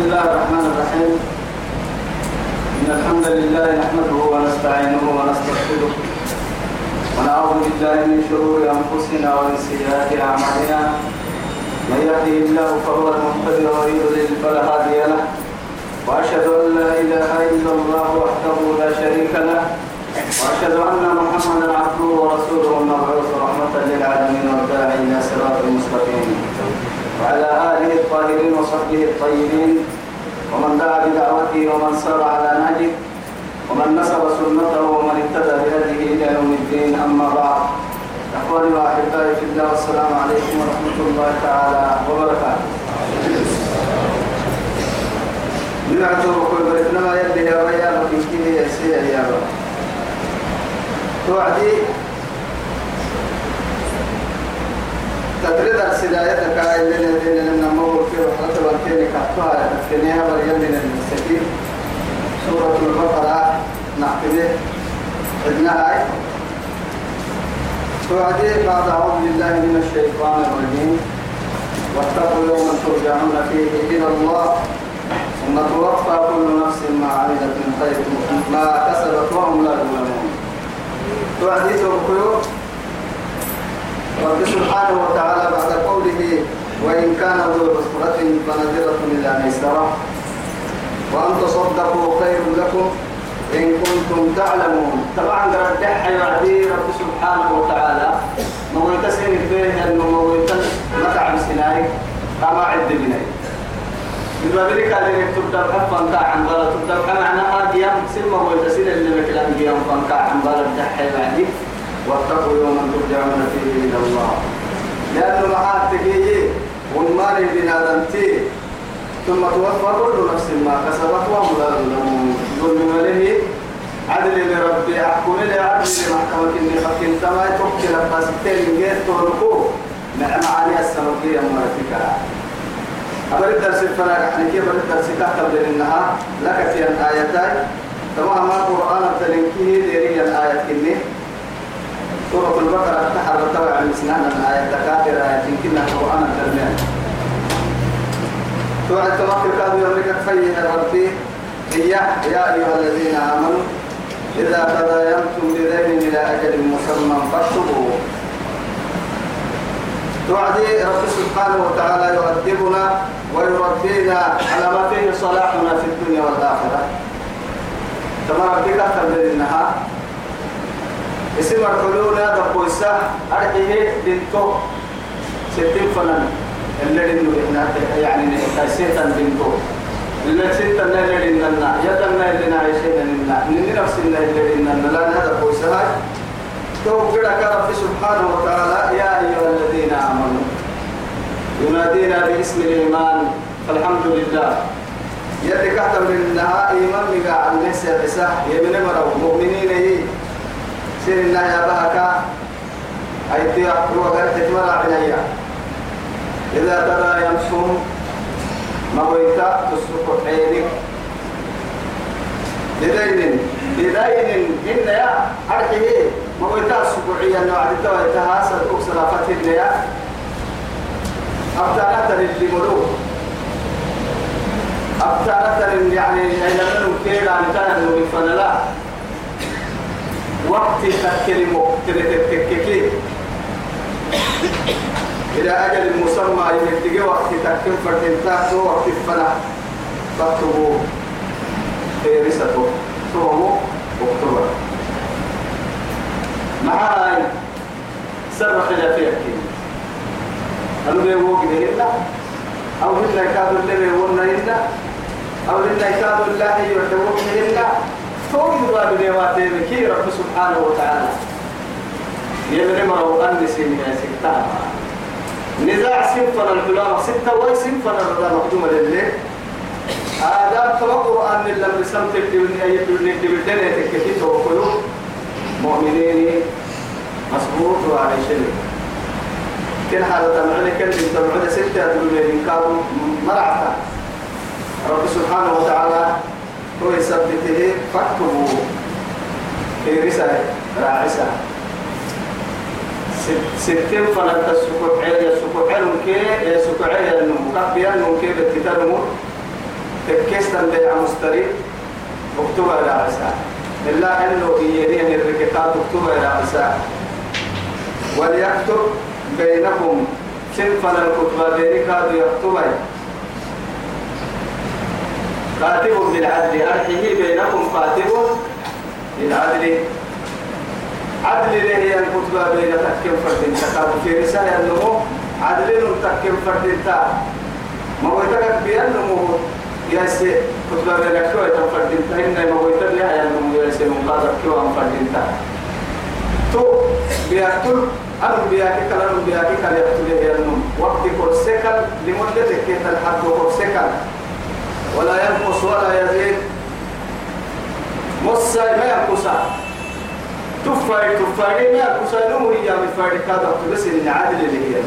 بسم الله الرحمن الرحيم. إن الحمد لله نحمده ونستعينه ونستغفره. ونعوذ بالله من شرور أنفسنا ومن سيئات أعمالنا. من يهده الله فهو المهتدي ومن يضلل فلا هادي له. وأشهد أن لا إله إلا الله وحده لا شريك له. وأشهد أن محمدا عبده ورسوله المبعوث رحمة للعالمين والداعي إلى صراط مستقيم. وعلى آله الطاهرين وصحبه الطيبين. ومن دعا بدعوته ومن سار على نهجه ومن نصر سنته ومن اهتدى بهديه إلى يوم الدين. أما بعد أخواني وأحبائي في الله والسلام عليكم ورحمة الله تعالى وبركاته. توعدي تدريد السلاية كاي اللي اللي اللي نمو في والكيني كحتها كنيها بريال من المسكين سورة البقرة نعتبه ابنها هاي توعدي بعد أعوذ بالله من الشيطان الرجيم. واتقوا يوما ترجعون فيه إلى الله. ثم توفى كل نفس ما عملت من خير. ما كسبت وهم لا يظلمون. توعدي توقيو رب سبحانه وتعالى بعد قوله وإن كان ذو عسرة فنذرة إلى ميسرة. وأن تصدقوا خير لكم إن كنتم تعلمون. طبعا دحى يعدي رب سبحانه وتعالى. مويت سين فيه أنه مويت متع بسناي أما عد بناي إذا ذلك اللي تبدأ حفا عن بالا تبدأ معناها قيام. سلمة مويت سين اللي بكلام قيام فانكا عن بالا دحى يعدي واتقوا يوما ترجعون فيه إلى الله. لأنه معاد تجيه والمال بنادمتي ثم توفى كل نفس ما كسبت وهم لا يظلمون ظلم له عدل لربي أحكم لي عدل لمحكمة إني حكم تما يتوكل لباس التين جيت تهلكو نعم علي السمكية مرتكا أبرد درس الفراغ يعني كيف أبرد درس تحت لأنها لك في الآيتين. تمام ما القرآن التلنكيه ديري الآية كني. سورة البقرة تحر تبع المسنان الآية تكاثر آية يمكن القرآن التلمين توعد تمكن كادوا يملك فيه ربي إياه يا أيها الذين آمنوا إذا تداينتم بدين إلى أجل مسمى فاكتبوه توعدي رب سبحانه وتعالى يؤدبنا ويربينا على ما فيه صلاحنا في الدنيا والآخرة. كما ربك تبدل النهار اسم الحلول هذا قويسة أرحيه بنتو ستين فنان اللي إنه إحنا يعني سيتا بنتو اللي سيتا اللي إننا يدنا اللي نعيشين إننا من نفس اللي إننا لا هذا قويسة هاي توقع رب سبحانه وتعالى يا أيها الذين آمنوا ينادينا باسم الإيمان فالحمد لله يدك أحتم للنها إيمان مقا عن نسي الرساح يمن مروا مؤمنين هي سير الله يا بهكا أيتي أحكوا غير تكمل عنيا إذا ترى يمسون مويتا تسرق عينك. لدين لدين إن يا أرحيه مويتا سبوعيا نوع الدواء تهاسل أكسر فتن يا. أبتالة اللي ملوك. أبتالة يعني أين منهم نتانا نوم فنلا وقت تكلمه ترتككي إلى أجل مسمى يمتقي وقت تكلم فرتنتا تو وقت فلا فاكتبوا. في رسالته تومو اكتوبر معاي. سر خلافية قالوا لي كده هنا أو هنا كادوا اللي هنا أو هنا كادوا الله يحبون هنا فوق يبغى بنيواتين كي رب سبحانه وتعالى. مروا أنسي من ستة نزاع سنفنا الحلامة ستة وي سنفنا الرضا مقدومة لله. هذا كما قرآن لم رسمت الدبلتين تكتيت وقلوب مؤمنين مصبوط وعلى شيء. كن حالة معنا كن تبعد ستة دبلتين كانوا مرعتا. رب سبحانه وتعالى هو يثبته فاكتبوا. في رسالة؟ راعسة. ستين فلت السكوع عيل السكوع عيل كي السكوع عيل النمو كبيا النمو كي بالكتاب تكيستن بيع مستري. اكتبها عسى إلا أنه إيانين الركتات اكتبها عسى وليكتب بينكم. سنفا الكتبة بينك يكتبها كاتب بالعدل. أرحيه بينكم كاتب بالعدل. عدل له الكتبة بين تكيم فرد. تكاد في رسالة النمو عدل تكيم فرد. تا ما تكاد بينمو ياسي كتبة بين كوي تفرد تا إن ما هو تلها ينمو ياسي مقادر كوا فرد. تا تو بيأكل أنا بيأكل كلام بيأكل كلام يأكل ينمو وقت كورسكال لمدة كيف الحد كورسكال ولا ينقص ولا يزيد. مصا ما ينقص. تفاي تفاي ما ينقص؟ نمو هي من فاي كذا بس إن عدل اللي هي.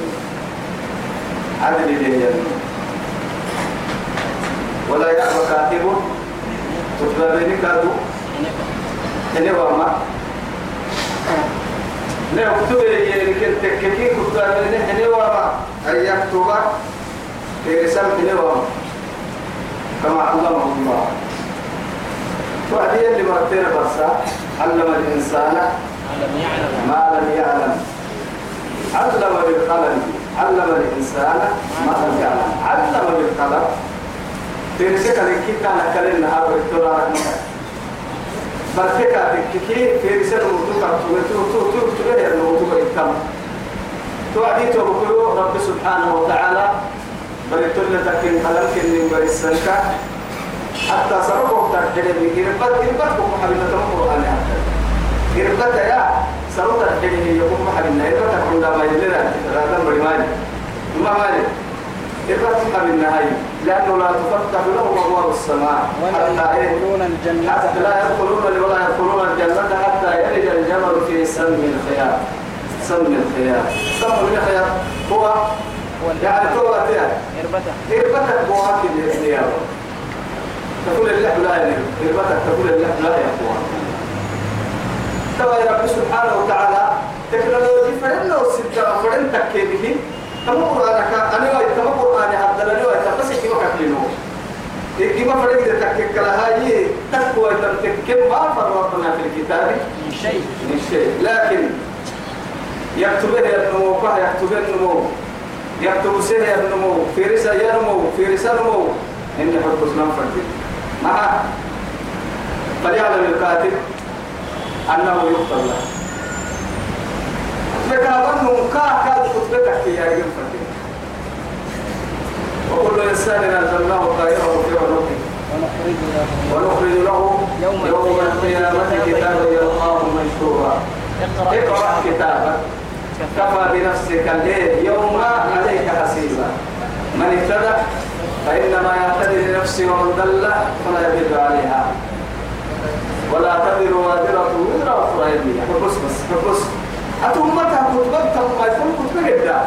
عدل اللي هي. ولا يأبى كاتب تتبع بينك كادو هنا وما. لا يكتب يعني كنت كتب بينك هنا وما. أي يكتب في رسالة هنا وما. كما علمه الله. وعدي اللي مرتين برسا علم الإنسان ما لم يعلم. علم بالقلم علم الإنسان ما لم يعلم. علم بالقلم. رسالة لكي كان كلنا هذا الدولار بركة تككي في رسالة موضوع تو تو تو الموضوع التام توعدي توبكلو رب سبحانه وتعالى. بريتول لتكين خلال كنين بريسنكا حتى سرقوا ترحل بي إربت إربت بكم حبيبة القرآن إربت يا سرقوا بي يكم حبيبنا إربت أكون ما يلنا رادا بريماني ما مالي إربت حبيبنا هاي لأنه لا تفتح له أبواب السماء ولا يدخلون الجنة حتى لا يدخلون ولا يدخلون الجنة حتى يلج الجمل في سم الخيار سم الخيار سم الخيار هو يعني تو أتيا إربته إربتك بوهاك الإسلام تقول اللحم لا يعني إربتك تقول اللحم لا يقوى تبا رب سبحانه وتعالى تكنولوجي فرنا وسيدا فرن تكيبه تم قرآنك أنا وي تم قرآن هذا لنا وي بس كيف كفلينو كيف فرن إذا تكيك لها هي تقوى تمتك ما فرقنا في الكتاب. شيء. شيء. لكن يكتبه النمو يكتبه النمو يكتب سيه النمو في رسالة ينمو في رسالة نمو إن حب سلام فرد مع فليعلم الكاتب أنه يقتل له فكابن كا كاد كتبتك يا رجل فرد وكل إنسان أنزلناه طائرة في عنقه. ونخرج له يوم القيامة كتابا يلقاه منشورا اقرأ كتابك. كفى بنفسك الليل يوم عليك حسيبا. من اهتدى فإنما يهتدي لنفسه ومن ضل فلا يضل عليها. ولا تذر وازرة وزر أخرى يمينها فبص بس فبص أتمتها كتبتها ما يكون كتبة جدا.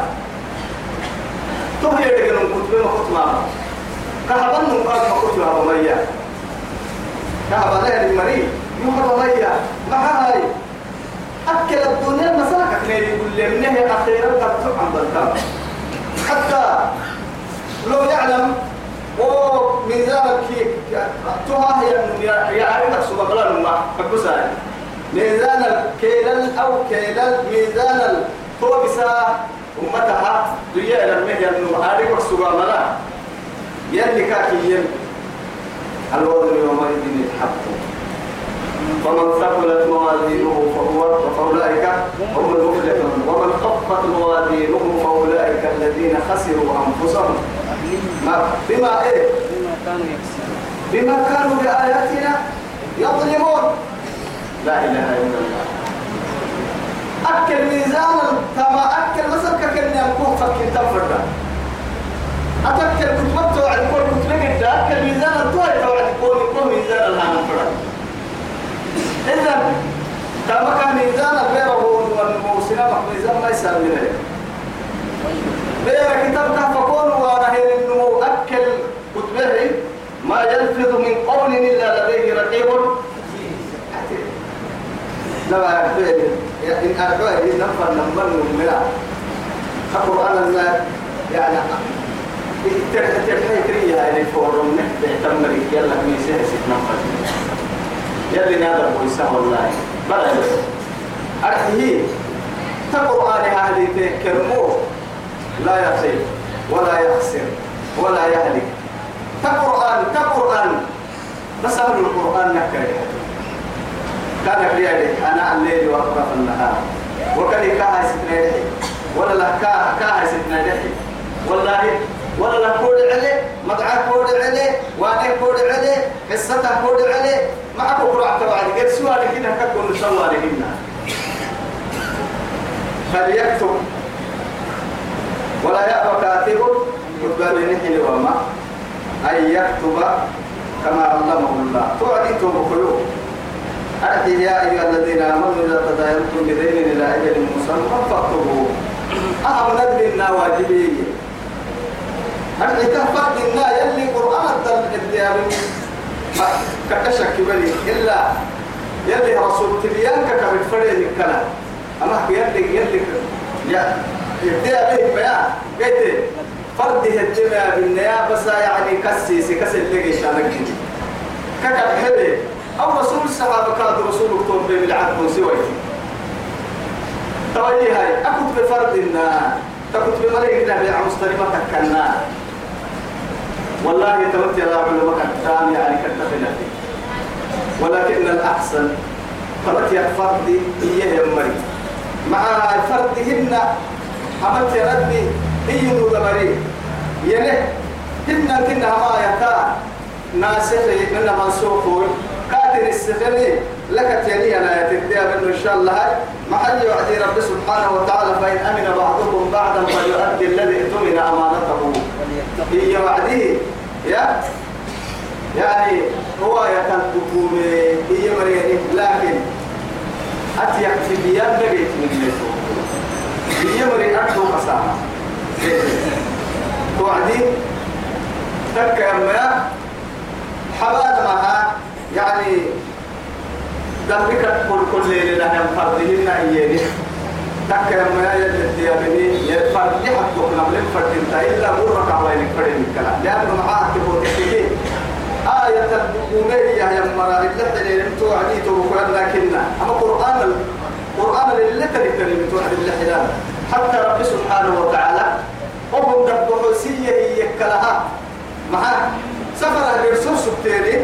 تهي يدقن كتبة ما كتبة كهبن نقال ما كتبة ومية كهبن لها المريض. يهب مية ما هاي؟ أكل الدنيا مساك. كنير يقول لي منه أخيرا تبتع عن حتى لو يعلم وميزان كيك تها هي يعرف سبب الله ما حبسها. ميزان الكيل أو كيل ميزان بسا أمتها دنيا إلى المهيا إنه عارف سبب الله يلي كاكي يم الوزن يومئذ يتحطم فمن ثقلت موازينه فهو فأولئك هم المفلحون. ومن خفت موازينه فأولئك الذين خسروا أنفسهم. ما بما إيه? بما كانوا بآياتنا يظلمون. لا إله إلا الله. أكل ميزان كما أكل مثلا كأني أكون فكين تفرد أتكل كتبت توعد كل كتب قد أكل ميزان الطوال توعد كل كل ميزان الهان فرد إذا كان ميزان غيره والموسنة ميزان ما يسال منه بير كتاب كفكون وأنا هي إنه أكل كتبه ما يلفظ من قول إلا لديه رقيب. لا أعرف إن أعرف إن نفر نمر من القرآن يعني ترحي كريه هاي الفورم بيهتم لك يلا ميسيه ست نفر يلي نادر بويسا والله. بلا أرحيه تقرآن هذه تكرمو لا يخيب ولا يخسر ولا يهلك. تقرآن تقرآن بس أهل القرآن نكره كان كريالي أنا الليل وأطراف النهار. وكان كاها ستنا ولا لا كاها كاها ستنا والله ولا لا كود عليه مدعى كود عليه وأنا كود عليه قصته كود عليه. معك قرعة تبعي قد سؤال كده ككل سوال هنا فليكتب ولا يأبى كاتب. كتب نحن وما. أن يكتب كما علمه الله. توعدي توبكلوه أرحي يا أيها الذين آمنوا إذا تداينتم بدين إلى أجل مسمى فاكتبوه. أهم ندبنا واجبين أرحي كفر إنا يلي قرآن الديار كتشك بلي إلا يلي رسول تبيان كبت فريد الكلام أما يلي يلي يا يبدأ به بيان. قلت فرد الدنيا بالنيا بس يعني كسيسي كسر لقي شانك كتب حلي أو رسول الصحابة كاد رسول اكتب بالعقل سويتي توجه هاي أكتب بفرد النا تكتب بملك نبي مستلمة تكنا والله تمت يا علماء التام يعني كتبنا ولكن الأحسن تمت يا فردي إيه يمري مع فردهن حملت يا ربي هي نودمري يله هن كنا ما يتا ناسخي من منسوخون. كاتر السخري لك تيني أنا يتدي إن شاء الله. محل يعدي رب سبحانه وتعالى فإن أمن بعضكم بعضا فليؤدي الذي اؤتمن أمانته. هي وعديه يا يعني هو يتنقبون هي مريني لكن أتيك في بيان بيت من هي مري أكثر قصاها توعدي تك يا حبال معها يعني ذلك كل كل ليلة هم فرضهن أيامي تك يا ما يلد يا بني يفرد حتى من فرد انت إلا مرة كعوين فرد الكلام لأنه معاه تبغى تحكي آية؟ الأمية يا مرا اللي اللي توعدي توقعنا لكننا أما قرآن القرآن اللي تلك توعد اللي حتى رب سبحانه وتعالى وهم دبوا سيئة يكلها معاه سفر الرسول سبتيني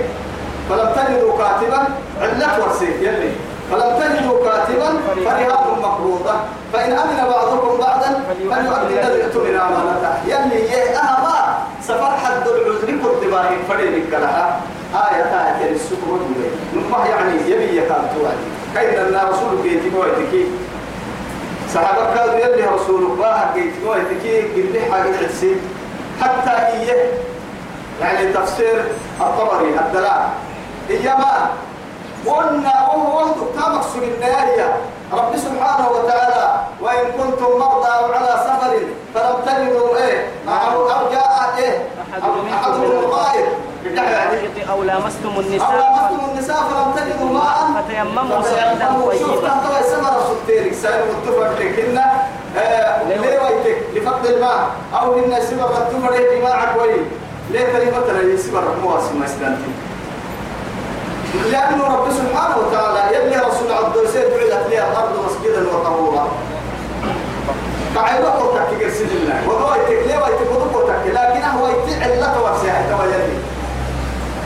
فلم تجدوا كاتبا علة ورسيك يلي. فلم تجدوا كاتبا فرهاب مقبوضة فإن أمن بعضكم بعضا فليؤدي الذي اؤتمن أمانته يلي أهما سفر حد العذر كنت باهي فرينك لها آية آية السكر نمه يعني يبي يكاد توعدي كيف أن رسولك يتبويتك صحابك قالوا يلي رسولك باها يتبويتك قل لي حاجة حسين حتى إيه يعني تفسير الطبري الدلال. إيما قلنا وهو وحده تمقصد النهاية. رب سبحانه وتعالى وإن كنتم مرضى أو على سفر فلم تجدوا إيه أو أو جاء إيه أحدهم الغائب أو لامستم أو النساء لامستم النساء فلم تجدوا ماء. فتيمموا صعيدا شوف طيبا. تحت سمر سبتيرك سائر متفق لكنا ليه؟ ويتك لفقد الماء. أو إن سمر متفق جماعك وي ليه كلمة لا يسمر مواسم ما استنتي لأنه رب سبحانه وتعالى يلي رسول عبد السيد بعدت لي الأرض مسجدا وطهورا. فعيبا قلتك كرسل الله. وهو يتك ليه ويتك وضبطك لكن هو يتع لك ورسيح توا يلي.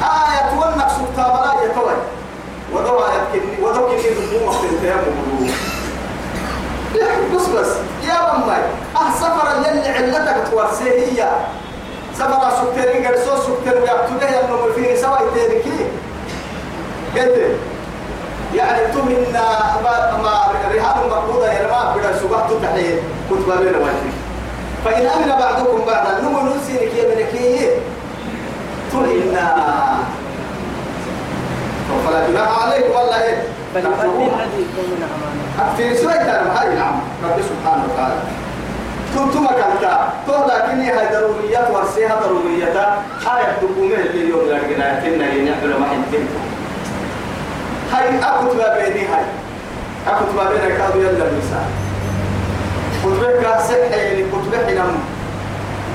آية ونك سبتا بلا يتوي ودوا يتكني ودوا كني دمو وقت التيمم بس بس يا بمي. أه سفر يلي علتك تورسيه هي. سفر سكترين قرصو سكتر بيعتبه ينمو فيه سوا يتيركي قلت يعني تمنا ما ما رهان مقبوضة يا ما بدا سبحت تحيه كنت بابين واجبي فإن أمن بعضكم بعضا نمو نسينك يا منكي تمنا فلا جناح عليكم والله. إيه في سورة هاي نعم. رب سبحانه وتعالى. كنتم كنتا تو لكني هاي ضروريات ورسيها ضروريات آية تقومه اللي يوم لقنا كنا ينعمل ما حنتمكم هاي أكتب بيني هاي. أكتب بيني كادو يلا المثال كتبك صحي كتبك نم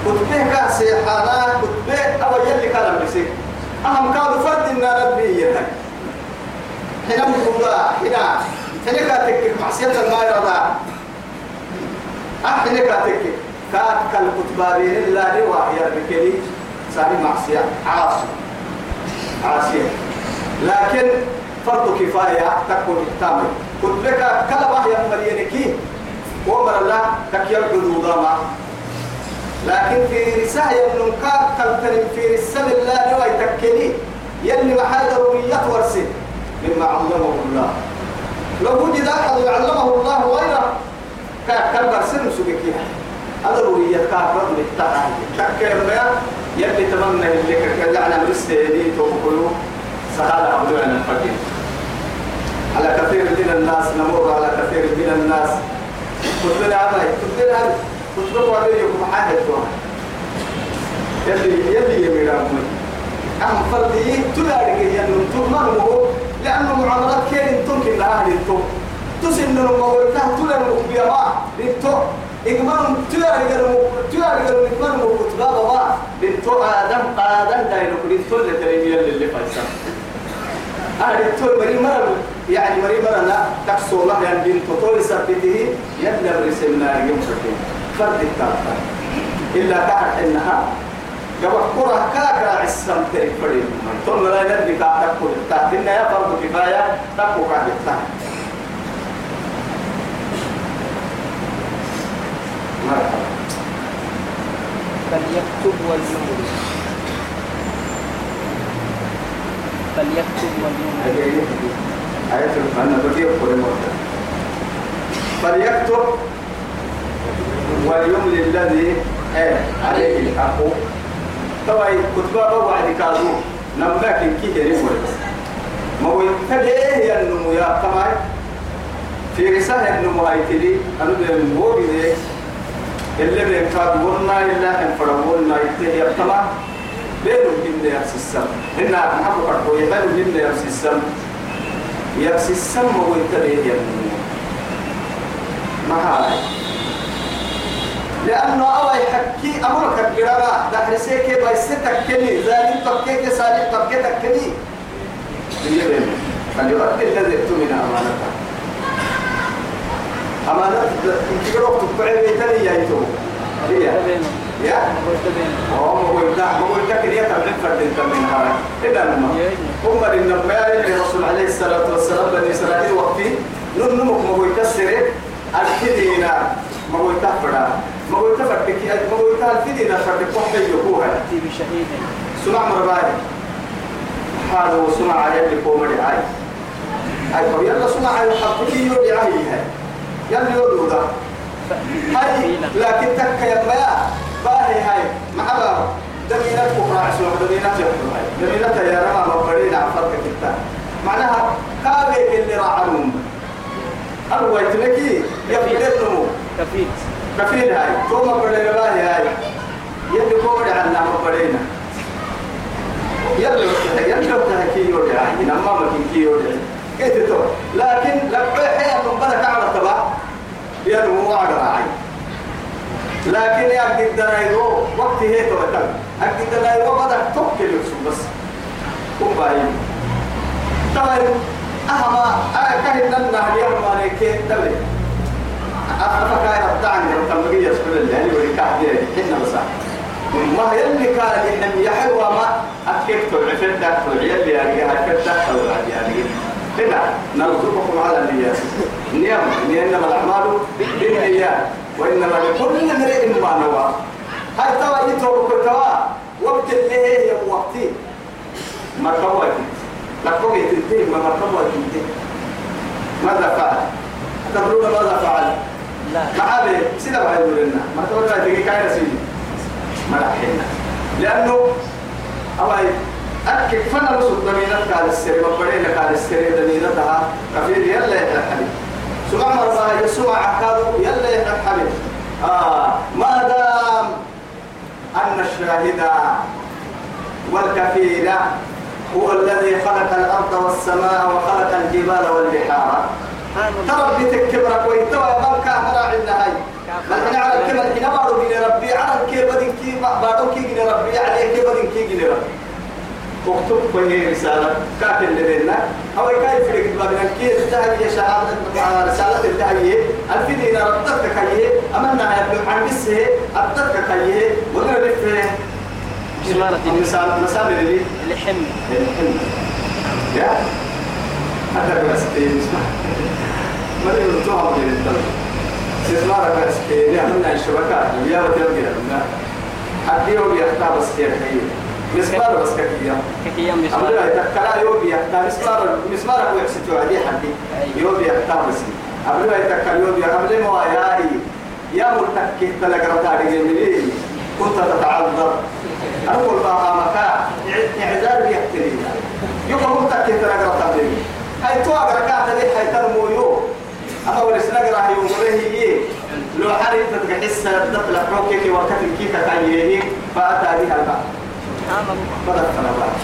كتبه كاسي حالا كتبه أو يلي كلام بسيك أهم كانوا فرد إن ربي يهي حين مقودا حين حين كاتك معصية ما يرضى. أحين كاتك كات كالكتبارين الله لوا يربكلي ساري معصية. عاصي. عاصية. لكن فرض كفاية تكون احتامل كتبك كلبه يا مرينكي ومر الله تكير حدودا ما لكن في رسالة كاب تلتن في رسالة الله لوا يتكلي يلي محل ضروريات ورسي. مما علمه الله. لو وجد أحد يعلمه الله غيره كان برسل سبكيها ضروريات كاب رضي التعالي تكير ما يلي تمنى اللي كجعنا مرسيني توقلوا سهالة أبدو عن الفقير. على كثير من الناس نمر على كثير من الناس. قلت لنا هذا قلت له عليه يوم حاجة يلي يلي يمير أمي. أم فردي تلارك ينم تمنه لأنه معاملات كين تمكن لها للتو تسن المولكة تلارك بيما للتو إجمال تلارك تلارك إجمال مكتبا بابا للتو آدم آدم دايلو للتو اللي تريمي اللي فايسا أهل التو مري مرة يعني مري لا تكسو الله يعني بنت طول سبته يبلغ رسمنا يوم سكين فرد التالتة إلا تعرف إنها قبل قرى كاكرا عسام تريك فريد. ثم لا ينبي كاكرا كل التالتة إنها يا فرد كفاية تكو كاكرا مرحبا. فليكتب وليملل فليكتب وليملل آية أنا بدي أقول مرة فليكتب وليملي الذي عليه الحق. طبعا كتبة وعد كادو نملاك كي هري ما هو تديه يا النمو يا كماي في رسالة النمو هاي تلي أنا مو بيه اللي ورنا إلا إن فرمونا يتهي التمام بينهم جنة يرسي السم إن نحبوا كربو يبينهم جنة يرسي السم يرسي السم النمو ما هاي لأنه أول يحكي أمرك القراءة دحرسي كي بيستك كني زالين تبكي سالين تبكي تكني. يبين فليؤدي الذي اؤتمن أمانته. أمانة تقرأ تبعي بيتني يا يتو هي. يا؟ هو ما هو يبدأ ما هو يبدأ كده تبعي فرد من هذا إذا لما هم اللي نبأ الرسول عليه الصلاة والسلام بني إسرائيل وقتي نمك ما هو يكسر الكدينا ما هو يتفرد. ما هو يتفرد كي ما هو الكدينا فرد يأتي بشهيد سمع مرباي حاله سمع يلي قوم رعاي هاي طب يلا سمع يحبكي يودي عاي. هاي يلي يودو ده هاي لكن تك يا باهي هاي مع بابا دمينة كفر عسوا دمينة يقول هاي. دمينة يا رما مبرين عن فرق الكتاب معناها كابك اللي راعون. أروي تلكي يفيد النمو. كفيت كفيل هاي. ثم بدل الله هاي. يلي قول عنا مبرينا يلي يلي تحكي يودي هاي نما ما كي يودي كيف تو لكن حياة من بدك على تبع يلي هو على راعي. لكن يا قد درايو وقت هي تو تل قد درايو بدك توكل بس. قم باين طبعا أهما أكهن لنا اليوم نكيد دلي أفكا يرتعني وتمغي يسكن اللي وريكاه دي حنا بس ما يلي كان يحن يحوى ما أكيكتو عفت دكتو يلي يعني أكيد دكتو يعني هنا نرزقكم على النيات. نيام إنما الأعمال بالنيات. وإنما لكل امرئ ما نوى هاي توا يتوب كتوا وقت اللي هي وقتي. ما كويت لكم يتنتهي ما مركبوا يتنتهي ماذا فعل؟ تدرون ماذا فعل؟ لا. معابي سيدا ما يقول لنا. ما تقول لنا تيجي كاين سيدي ما رحينا لأنه أوي أكيد فنا رسول دمينة قال السري وبرينا قال السري دمينة تها كفيل يلا يا حبيب سمع مرضى يسمع عكادو يلا حبيب. آه ما دام أن الشاهد والكفيل هو الذي خلق الأرض والسماء وخلق الجبال والبحار. ترى بتكبرك ويتوى من كان راعي النهاي لكن على الكلمة الحين بارو جيني ربي على الكي بدين كي بارو كي ربي عليه بدين كي ربي. اكتب كوي رسالة. اللي بيننا أو كاي فريق بابنا كي التهيئ شهادة رسالة التهيئ الفيديو ربطتك كيه أمنا ابن عن بسه. أبطتك كيه وقنا بفه مسمارة مثال مثال اللي الحمل الحلم يا. هذا بس اسمع ما يرتوها من الدم استثمار بس يعملنا الشبكات يا وتلقي لنا حد يوم يحتاج بس كيف هي مسمار بس يوم أمر مسمار. يتكلا يوم يحتاج مسمار مسمار هو يحسد عليه حد يوم يحتاج بس أمر يتكلا يوم يعمل ما ياي يا مرتكه تلقى تاريخ مني كنت تتعذر أقول بقى مكا إعذار بيحتري يوم مرتكه تلقى تاريخ هاي تو أقرأ كاتب هاي ترمو يو أما ورسنا قرأ يوم له لو حريت تحس دخل حوكك وقت كيف تانيه فأتى بها البعض بدأ فنبات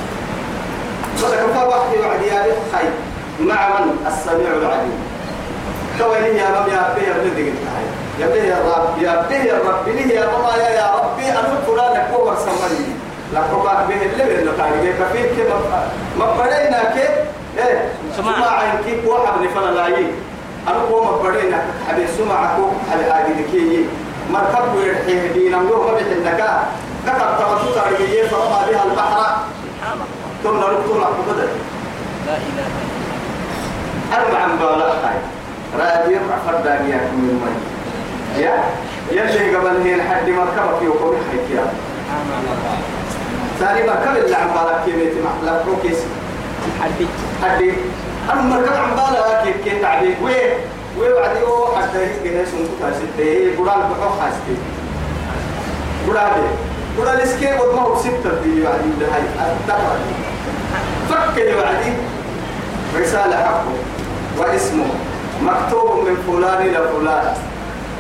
بدأ كفا واحد وعد يا خير مع من السميع العليم كوالي يا رب يا به يا بدك يا به يا رب يا به يا رب لي يا ماما يا يا ربي أنا فلان كور سمري لا كوبا به اللي بيننا كاري كفيل كي ما بدينا كي إيه سمع. عين كي واحد نفلا لاي أنا كو ما بدينا حبي سمع كو حبي عادي كي مركب ويرحيه دينا ملوه ما بيحنك كتب توتو تاريخية فرمى بها البحر. ثم نرد لك بدل لا إله أربع مبالغ هاي رادي يرفع فردانيات من المي يا يلي قبل هي لحد مركبك يوكم حيكيا ثاني مركب اللي عم بالك كيف مع لا بروكيس حدي. حدي. أنا مركب عم بالك كيف كيف تعدي؟ وين وين وعدي. هو حتى هيك جهاز سنتو تاسيتي قرال بحو حاستي قرال قرال اسكي وما هو ستة دي وعدي ده هاي. الدفع فكر وعدي رسالة حقه. واسمه. مكتوب من فلان إلى فلان.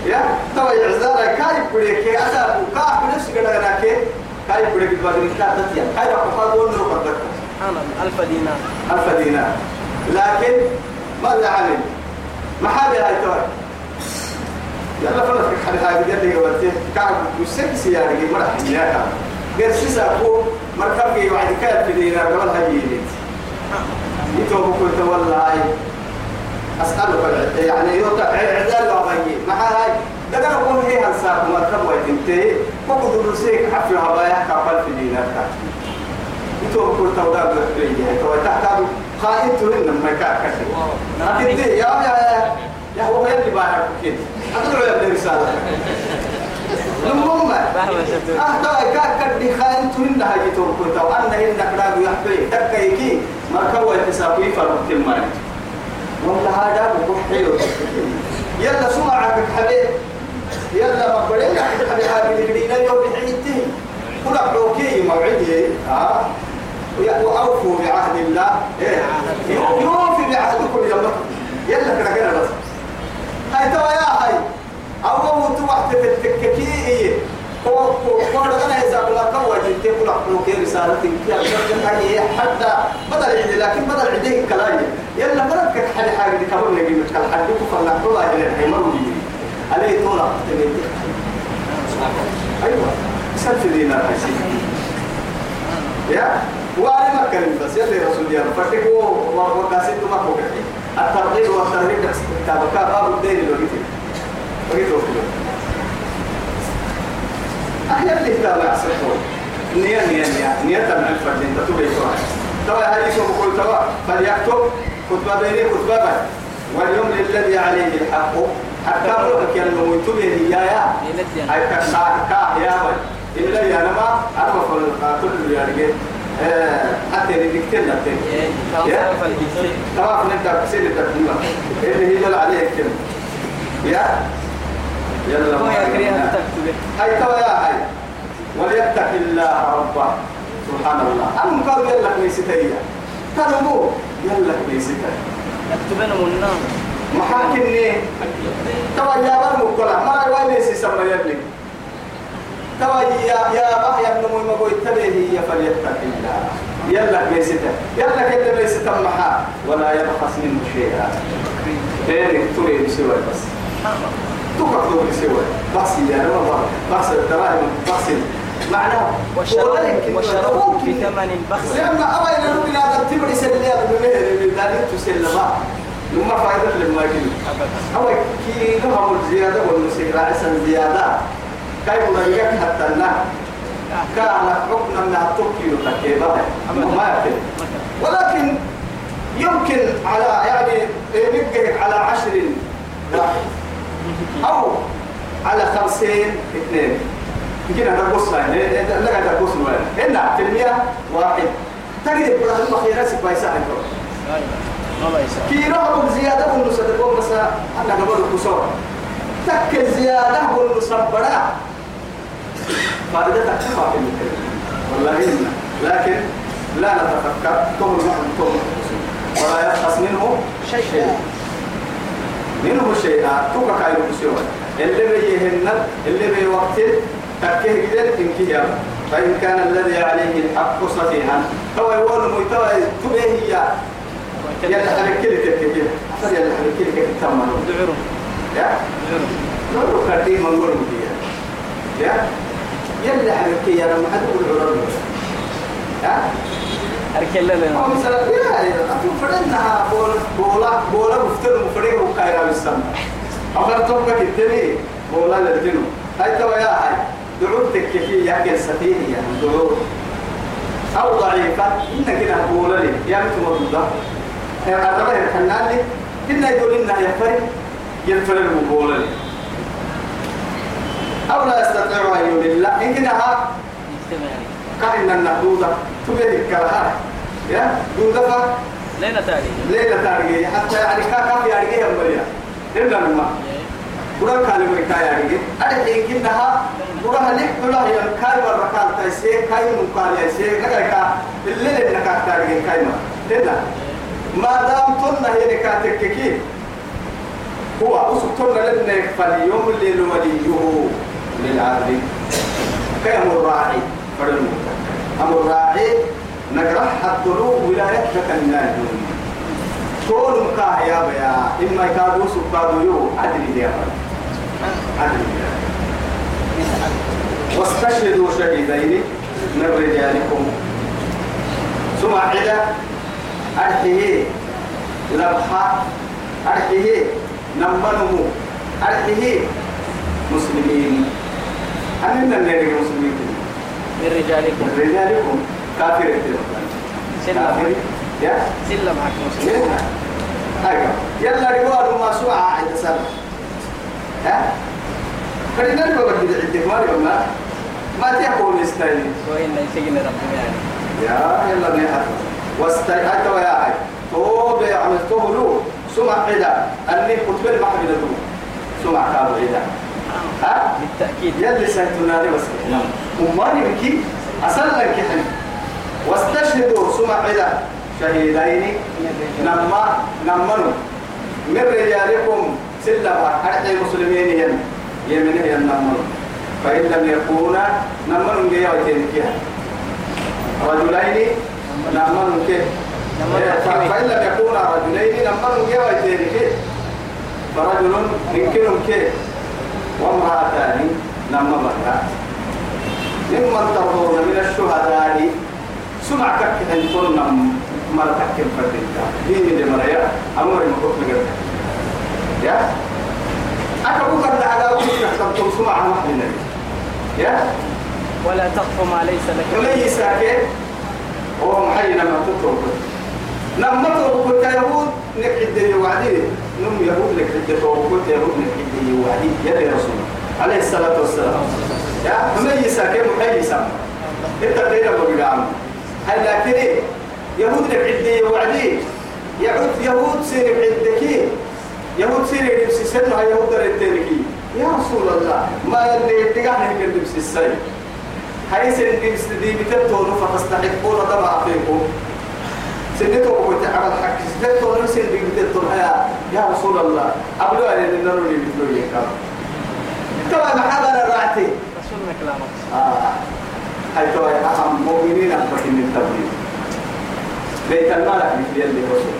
يا توا يعزارة كاي بريك أدا وكا بنفس كذا كي كاي بريك بعدين كذا تتيا. كاي بقى قول نروح بدك ألف دينار. ألف دينار. لكن ماذا عمل؟ ما حاجة هاي توا يلا فلت في حد هاي بجد لي قبلتين كعب وسكس يا رجل مرح يا كعب غير سيسا أبو مركب جي وعد كاد في دينار قبل هاي يتوب كنت والله أسألك يعني يوقع عدال وعبي مع هاي. ده أنا أقول هي هنساك مركب ويتنتهي وقد درسيك حفل هوايا كفل في دينار كعب يتوب كنت ودا بحرية تحتاج خائن تهن ما كاكسي أكيد يا يا. يا هو يلي باهر كده أدعو يا ابن رسالة. المهم تو كاك دي خائن تهن هاي يتوب كنت وأن هن كلام يحبي تكيكي مركب ويتساوي فرق المال والله هذا بكون حلو. يلا سمعك حبيب يلا ما بدنا حبيب هذه اللي يوم بحيته كل عبوكي موعدي. ها؟ وأوفوا بعهد الله. إيه؟ يوفي بعهدكم يلا يلا كده كده بس. هاي. توا يا هاي أول توقت في التككي هو هو أنا إذا كنا قوة جدي كل عبوكي رسالة كي حتى بدل عندي لكن بدل عندي كلامي يلا بدل كحد حاجة دي كمان نجي مشكلة حد يكون فلا كل هاي اللي ما عليه طولة أيوة. سلف دينار هاي يا؟ وأنا ما كلمة بس يلي رسول الله فتكو وقاسيت ما هو كحي الترغيب والترهيب كتابك باب الدين اللي قلت قلت له. أحيانا اللي تابع سفور نية نية نية. نية تبع الفرد. أنت تبعي توا توا هذه بقول توا؟ فليكتب خطبة بيني خطبة واليوم للذي عليه الحق. حتى روحك يا انه انتبه يا يا. هاي كسا كا يا بي. إلا يا نما. أنا بقول القاتل يا رجال حتى اللي دكتنا تاني يا؟ طبعا نبدا بسير التقديم اللي هي جل عليه الكلمة. يا؟ يلا. كريم تكتب هاي توا يا هاي. وليتق الله ربه. سبحان الله. أنا قال يلا كنيستي تنمو يلا كنيستي تكتب أنا من النار. محاكمني. توا يا برمو كلا ما رأي سي سما يبني توا يا يا بح يا ابن مو ما تبيه يا فليتق الله. يلا كنيستي يلا كده كنيستي محا. ولا يبخس منه شيئا. بينك تري بسوى بس. تكفر بسوى. بحسي يا رب بحسي الدراهم بحسي معناه وشروه بثمن بخس لما أبا إلى نبي لا تبري سليا بمهر ذلك تسلما لما فائدة لما يجي أبا كي نهم الزيادة والنسيرة عسن زيادة. كيف نريك حتى النا كان حكم من التوكيو تكيبا ما يكفي ولكن يمكن على يعني نبقى على عشر واحد أو على خمسين اثنين. يمكن هذا قصة لا هذا قصة هنا في المية واحد. تجد إبراهيم خيرا سباي ساعة كي رهب زيادة ونصدقون بس أنا قبل الكسور تك زيادة ونصبرا فائدة تكفى في المكان والله إنا لكن لا نتفكر. توم نحن توم ولا يبخس منه شيء. منه شيء. توقع كايرو بسيوة. اللي بيهن اللي بيوقت تكيه جدل إنك يا فإن كان الذي عليه الحق صفيحا هو يقول ميتوى تبيه هي؟ يلا حركلك كده. أصل يلا حركلك تمام دعرهم يا؟ دعرهم نقول كردي ما نقول مديا يا؟ يلا حركي يا لما حد يقول عرض يا أركل لنا أو مثلا يا أتو فرنا بول بولا بولا مفتر مفرق وكايرا بالسما أخر توقع كتني بولا للجنو هاي توا يا هاي دعوتك كيف يأكل سفيني يا دعوت. أو ضعيفة إن كده بولا لي. يا متى مرضى أربعة الحنان لي إن يقول إنها يفرق يفرق بولا لي. أو لا يستطيع أن يولي لا إن يجتمع كأن النحدودة تبيه الكرهة يا دودة ليلة تالي ليلة تارجي حتى يعني كاكا في أرجي هم بريا إلا نما. قرآن كلمة كاي أرجي أرجي كنها قرآن لك كلها هي كاي بركال تيسي كاي مقال يسي. كاي كا. اللي لنا كاك تارجي كاي ما. إلا. ما دام تنا هي نكاتك كي هو أسطنا لنا فاليوم اللي وليه. للعبد كيم الراعي؟ فرمو أم الراعي نجرح الطلوع ولايتك الناس كل مكاه يا بيا إما يكادو سكادو يو عدل يا عدل واستشهدوا شهيدين من رجالكم. ثم عدا أرحيه لبحة أرحيه نمنمو أرحيه مسلمين. أننا نرى مسلمين من رجالكم. من رجالكم. كافر كافر. يا. سلم معك مسلم يلا. أيوة يلا رجال ما سوى. عند سنة ها؟ فإن الباب بدي عندك ما ما؟ ما تقول أستاذ وإن يسجن ربنا يعني. يا يلا نحن واستيقظت ويا هاي. توب عملته له سمع عدا أني كتب المحمد له سمع كابو عدا ها؟ بالتأكيد. يلي سيتنا لي بس. وماني بكي أسألك حن واستشهدوا سمع عدا شهيدين. نما نمنوا من رجالكم سلما أرحي المسلمين ين يمنه ين نمنوا فإن لم يكونا نمنوا جيا وتنكيها رجلين نمنوا كيه فإن لم يكونا رجلين نمنوا جيا وتنكيه فرجل يمكنهم كيه وامرأتان نما مرأة ممن ترضون من الشهداء سمع أن تنم مرتك فردك دين دي مريا أمر المكوك لقد يا؟ أن على وجهك تبطل سمع محلنا يا؟ ولا تقف ما ليس لك. به. ولي ساكت وهو محي لما تترك لما تترك يهود نكحد دي وعدي نم يهود لك حد توقف يهود نكحد دي وعدي يا رسول عليه الصلاة والسلام. يا مي ساكت محي سام إنت قيل أبو جدعان هل لكن؟ يهود عدي وعدي يعود يهود سير عدكي يهود سير يلبس سنة يهود رتينكي يا رسول الله ما يلي تقعني يلبس السيد هاي سندي سندي بتبتون فتستحقون طبعا فيكم. سندتو كنت عمل حق سندتو سندي بتبتون يا رسول الله. أبلو أن النار اللي بتلو يكام تبع محابة الرعتي رسولنا كلامك آه. هاي تبع أهم مؤمنين أكبر من التبليغ بيت المال مثل يلي رسول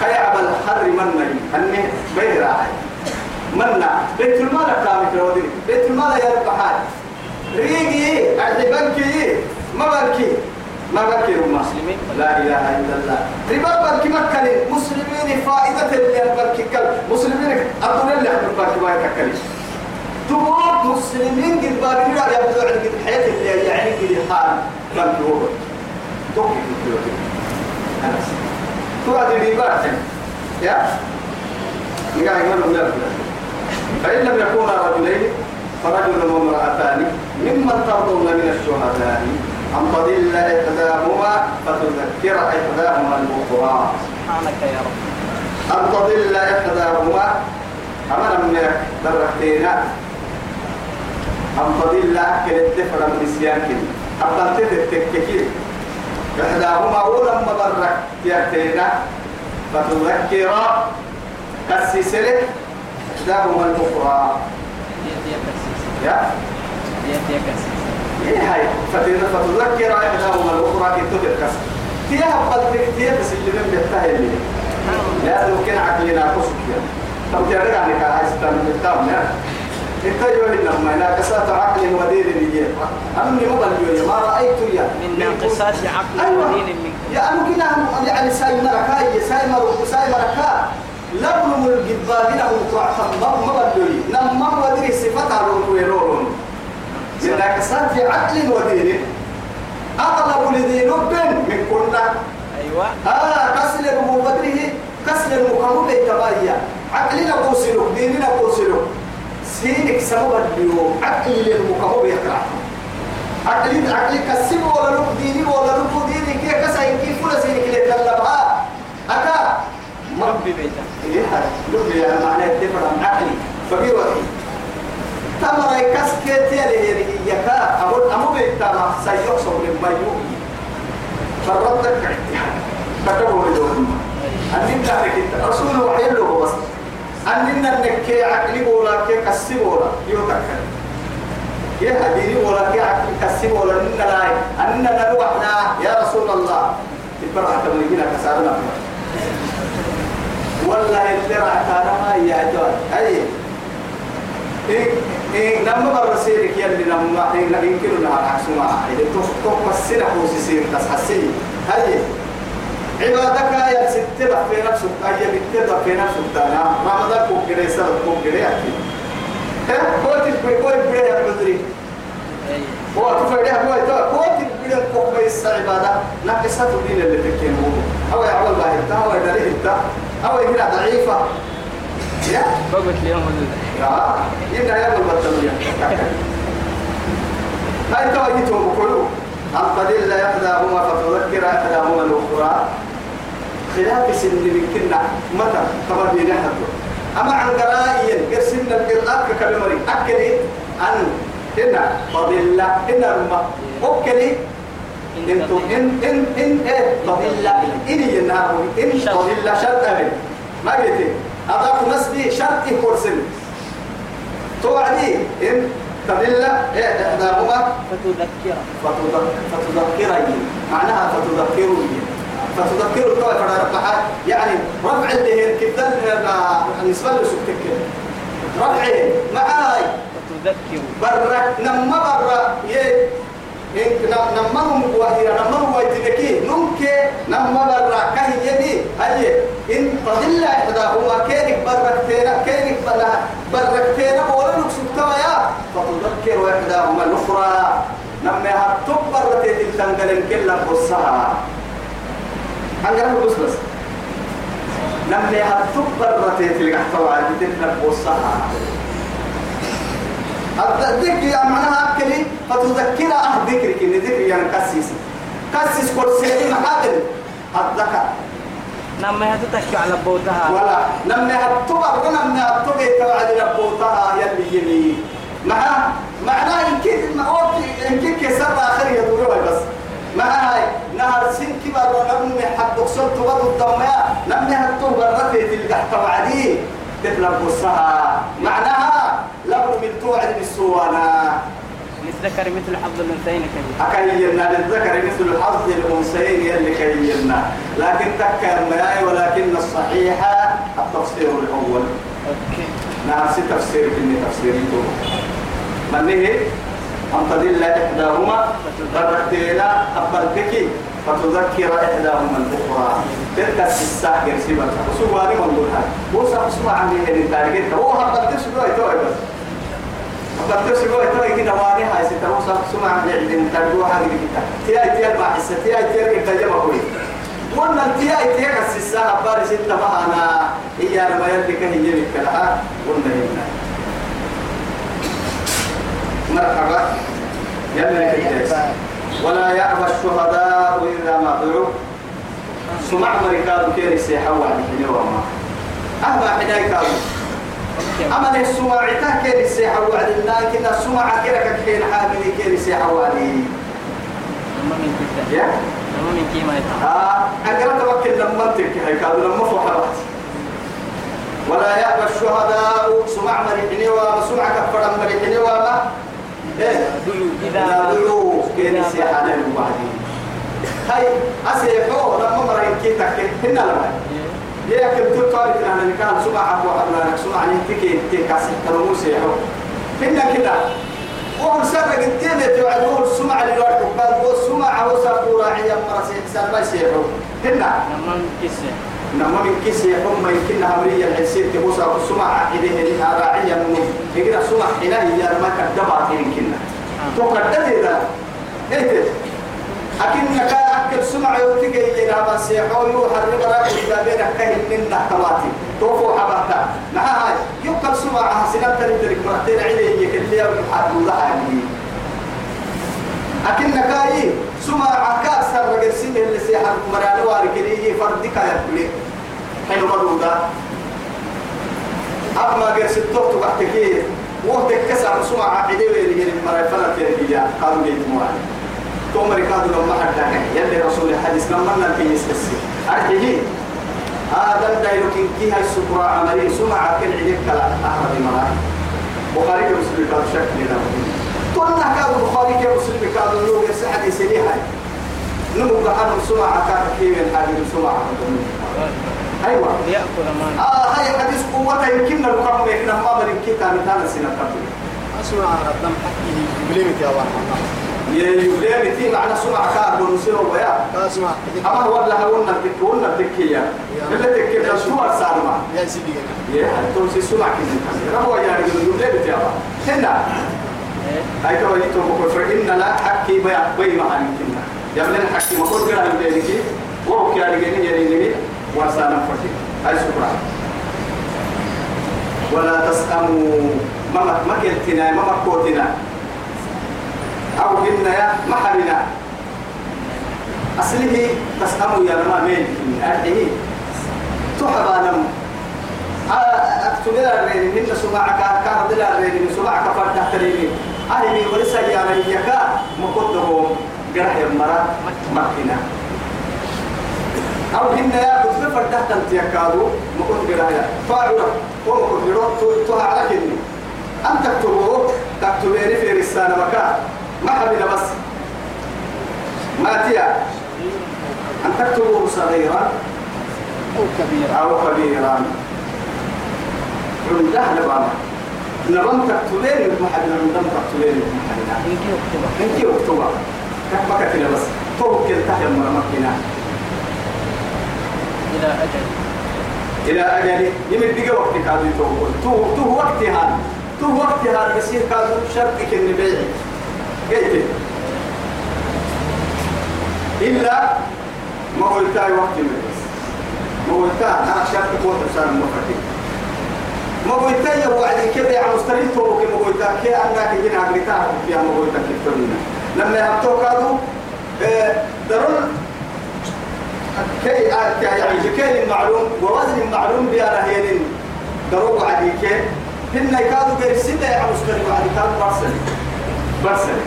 كي عمل حر من أني بيه راعي من منا بيت المال كامل بيت المال يا رب حال ريجي أحبنكي ما بنكي ما بنكي هم مسلمين؟ لا إله إلا الله. ربا بنكي مكة مسلمين فائدة اللي بنكي كل. مسلمين أقول اللي أحب بنكي ما يتكلم. تبغى مسلمين قد باقي لا يبدو عن قد الحياة اللي يعني قد حال بنكي هو توكي خلاص توعد ربا يا؟ نقع يقول لا فإن لم يكونا رجلين فرجل وامرأتان ممن ترضون من الشهداء؟ أن تضل إحداهما فتذكر إحداهما الأخرى. سبحانك يا رب. أن تضل إحداهما أمنا منك درختينا أن تضل أكل الدفر أبدا تتككير إحداهما أولا مبرك يأتينا فتذكر كسسلك إحداهما الأخرى. يا يدي كسيس إيه هاي فتذكر إحداهما الأخرى كي تدركس تيها قلبك تيها بس اللي من بيحتاج اللي لا ممكن عقلنا قصك يا. طب ترجع لك هاي ستان بالتام يا. إنت يوهي لما أنا كسات عقل ودين لي أمني ما بلجوا ما رأيت يا. من ناقصات عقل أيوة. ودين منك يا أنا كنا يعني ساي مركاي ساي مرك ساي مركا لبن الجبال له تعتم بدري لما ودري صفات ويرون لأنك صار في عقل ودين. أغلب لدين بن من كنا. أيوة. آه كسل المبدره كسل المقام بالتبايا عقلنا قوسلو ديننا قوسلو. سينك سبب اليوم. عقل المقام بيقرأ عقلي عقلي كسب ولا لك ديني ولا لك ديني. كي كسا؟ كيف ولا سينك اللي تلبها أكا. ربي بيتا. إيه هذا يا معنى الدفر عن عقلي فبي وحي تمر يكس كتير يكا. أقول أمو بيتا سيحصل لما يوم فردك اعتهاد كتبوا لدون أنين تعرف انت. رسول وحي له بس. أنين نكي عقلي ولا كي كسب ولا يوتك يا هديني ولا كي عقلي كسب ولا إن لا أننا نروحنا يا رسول الله. تبرع تملكنا كسارنا والله ترى كان ما يعجب أي. إيه إيه لما برسيلك يلي لما إيه لا يمكن لها العكس ما إذا توك توك مسنا هو سيسير تسحسي هاي. عبادك يا ستة في نفسك أي بتة في نفسك أنا رمضان كوك كده سبب كوك كده أكيد. ها؟ كوت البي كوت البي يا بدري. هو يده هو؟ يتوه كوت البي كوك بيس عبادة. ناقصة الدين اللي تكينه. أو يعول باهي أو يدري أنت أو يهنا ضعيفة. يا بقت اليوم ولد يا يبقى يا ابو البطارية هاي توجيتهم بكلوا. أن تدل إحداهما فتذكر إحداهما الأخرى. خلاف سن من كنا متى؟ كما بينا حدو أما عن قرائيا قرسنا القراءة ككلمري أكلي أن. هنا فضل هنا رمى أكلي انتو إن. إن. إن. إيه؟ فضل إني النار إن. فضل شرط أمن ما قلت أضاف نسبي شرط كورسن توعدي إن تدل إيه إحداهما فتذكر فتذك- فتذكرني. معناها فتذكرني. فتذكر الطوائف على ربحات يعني رفع الدهن كدل بالنسبة لسكتك رفعه معاي. فتذكر برك نما برا يه إن نما هم وهي نما هم ويتنكي نمك نما برا يدي. هاي. إن تضل إحداهما كينك بركتينا كينك بنا بركتينا ولا نقصد يا فتذكر إحداهما الأخرى نما هتكبر تتنقل كلا قصها أنقل بس. بس نما هتكبر تتلقى حتوى تتنقل قصها الذكر يا معناها أكلي فتذكر أه ذكرك إن ذكر يعني كسيس. كسيس كل سيدي محاضر الذكر. لما هتتكي على بوتها؟ ولا. لما هتبر لما هتبر توعد ربوتها يلي يلي. مع معناه إن كيف ما إن كيف كسر آخر يدورها بس. مع هاي نهر سن كبر ونبني حد قصر تبض الضمياء لما هتبر رتي تلقى توعدي. تبلغ قصها معناها لبن من توعد بالسوانا للذكر مثل حظ الأنثيين كبير أكيلنا للذكر مثل حظ الأنثيين يلي كيلنا لكن تكر مياي ولكن الصحيح التفسير الأول. أوكي. نفس تفسير كني تفسير من هي؟ أن تدل إحداهما؟ فترتينا أبلتك فتذكر إحداهما الأخرى. تلك الساعة يرسيبا وسواري من دونها هو سأسمع عني هذه التاريخ. هو هبلت سبوع توي. بس هبلت سبوع توي كده واني هاي ستة. هو سأسمع عني عدين تاريخ هذه كده تياي تياي ما حسة تياي تياي كده جمع كوي وأنا تياي تياي الساعة بارس انت ما أنا إيا لما يلك هي يلك لها وأنا هنا. مرحبا. يلا ولا يأبى الشهداء إلا ما دعوا. سمع مريكادو كيري سيحا وعد حلوة أهما حناي كادو أما السمع عتا كيري سيحا وعد لكن السمع كيرك كين حاملي كيري سيحا من كده يا؟ لما من كيما آه أقرأ توكل لما تركي كادو لما فوحرت ولا يأبى الشهداء سمع مريحني وما سمع كفر مريحني وما إيه؟ إذا دعوا. كيري سيحا وعدي هاي أسيحو لما مرين كي تكي هنا لما يا كم تطارك أنا نكال سمع أبو عبد سمع نتكي تكي كاسي تلمو سيحو. هنا كده. وهم سرق الدين توعدون سمع للوحد بل وسمع وسافورا عيا مرسي حسان ما يسيحو. هنا. لما من كسه نما من كيسي هم يمكن همرية الحسين تبوسا سمع إليه لها راعيا منه. يقرأ سمع إلهي يا ما كدبا يمكننا تقدر إذا إيه أكنك أكل سمع يوتيجي إلى ما سيحو يوحر ربنا إذا بينك كهن من نحكماتي توفو حبتا مع هاي. يقل سمع سنة تريد مرتين عليه يكلي ويحاد الله أكنك أي سمع عكاس سر رجل سنة اللي سيحر مرانو واركلي فردك يا كلي حلو مرودا أما غير ستوك تبعتكي وقتك كسر سمع ويلي من مرأي فلا تيجي قالوا لي تموالي تومر كادو لما حدا يلي رسول الحديث لما نلقي يسكسي أرحيه هذا دايلوكين كي هاي السكرة عملي سمع كل عديك كلا أحمد مرأي بخاري كمسلم كادو شكل لنا قلنا كادو بخاري كمسلم يرسي حديث لي هاي نمو بحر سمع كادو كي من حديث سمع. أيوة. يأكل ما آه هاي حديث قوة يمكن نلقم يكنا ما كي تاني تانا سنة قبل أسمع الدم حكي بليمت يا واحد يبلي تي معنى سمع كاد ونسير ويا؟ أسمع أما ولا هقولنا تك ولا تكيا اللي تك شو أرسل يا سيدي يا توسي سمع كذا هو يعني يبلي بتيابا هنا هاي كما يتو بكر فإن لا حكي بيا بي ما هنكنا يبلي الحكي ما كل كلام بينك وهو كان يجيني يجيني ورسانا فتي هاي سكرا ولا تسأموا. ما ما كنتنا ما مكوتنا. أو قلنا يا محلنا أصله تسأموا يا لما مين أرحيه تحبا نم أكتب لنا الرين من سماعك كارد لنا الرين من سماعك فرد تريني. أهلي ولسا يا ريكا مقده قرح يمرا مكنا أو هن يا كتب فرد تحت يكادو مقد قرح يا. فاعل ومقد قرح تها كني أن تكتبوه تكتبيني في رسالة مكان ما حبنا بس. ما تيا؟ أن تكتبوه صغيرا أو كبيرة أو كبيرا. عنده لبابا نبم تكتبين محدنا نبم تكتبين محدنا يمكن يكتبها انت أكتبها. كما كتنا بس. توكل تحت مرمكنا إلى أجل. إلى أجل. يمد بقى وقت كادو يتوقع تو تو وقتها تو وقتها يصير كادو شرطك النبيع قلت إلا ما قلتها وقت من بس ما قلتها أنا شرطك وقت صار مفرد ما قلتها يا وعدي كده يا مستريد توك ما قلتها كي أنا كجينا عقلتها يا ما قلتها كيف لما يهبطوا كادو درون كي يعني كي المعلوم ووزن المعلوم بأنا هي دروب عديك هن يكادوا غير سنة يا مستري وعدي كادوا برسل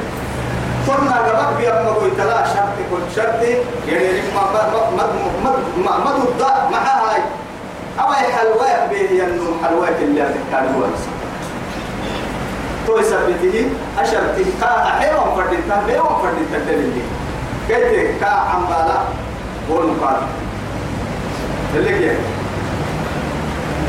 ثم قبك بيا ما قلت لا شرط كل شرط. يعني ما ما ما ما ما ضد مع هاي. أما حلوة به ينو حلوة اللي كان هو. تو يثبته أشرته كا أحيوان فردتا بيوان فردتا تللي قلت كا عمبالا؟ والمقابل اللي كيف؟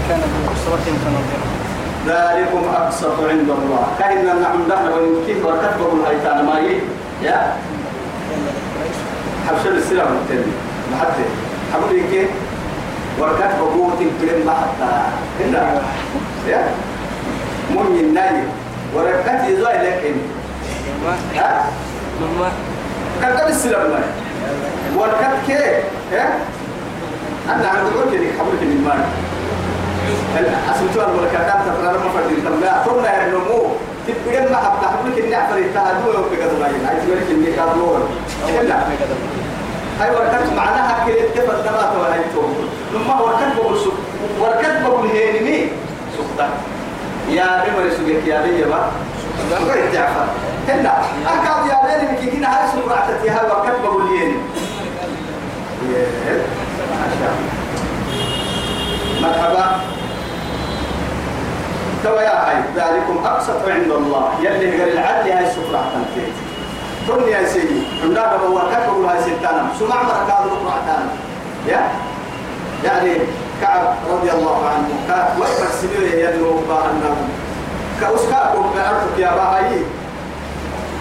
كان ذو عسرة فنظرة ذلكم أقسط عند الله. كأن نعم دهنا ونمكيه وركتبه الهيتان ماي يا. حبشر السلام التاني محتى حبولي كي وركتبه قوة كلم محتى إلا. يا. من الناي. وركتي زي لكن ها؟ كتب السلام ماي وركت كي يا. أنا بقول كذي حبولي من المال أسمتوا الملكات تقرأ ما فردين تبلا ثم ينمو تبقى ما حتى حبولك إني أفرد تهدو يوم بقدر غير عايز يقولك إني كابلور إلا هاي وركت معناها كده تفر دمات ولا يتوم لما وركت بقول سوق وركت بقول هيني سوقتا يا بمر سوقك يا بي با غير جعفر هلا أكاد يا بني مكي كنا هاي سوق رعتتي هاي وركت بقول هيني ما مرحبا توا يا هاي ذلكم أقسط عند الله. يلي قال العدل هاي سفرة تنفيذ. ترني يا سيدي عندنا بابا كتبوا هاي ستانا سمع مركاد ركعتان يا؟ يعني كعب رضي الله عنه كعب وقف السبيل يدعو باهنا كأسكاكم بأرضك يا باهي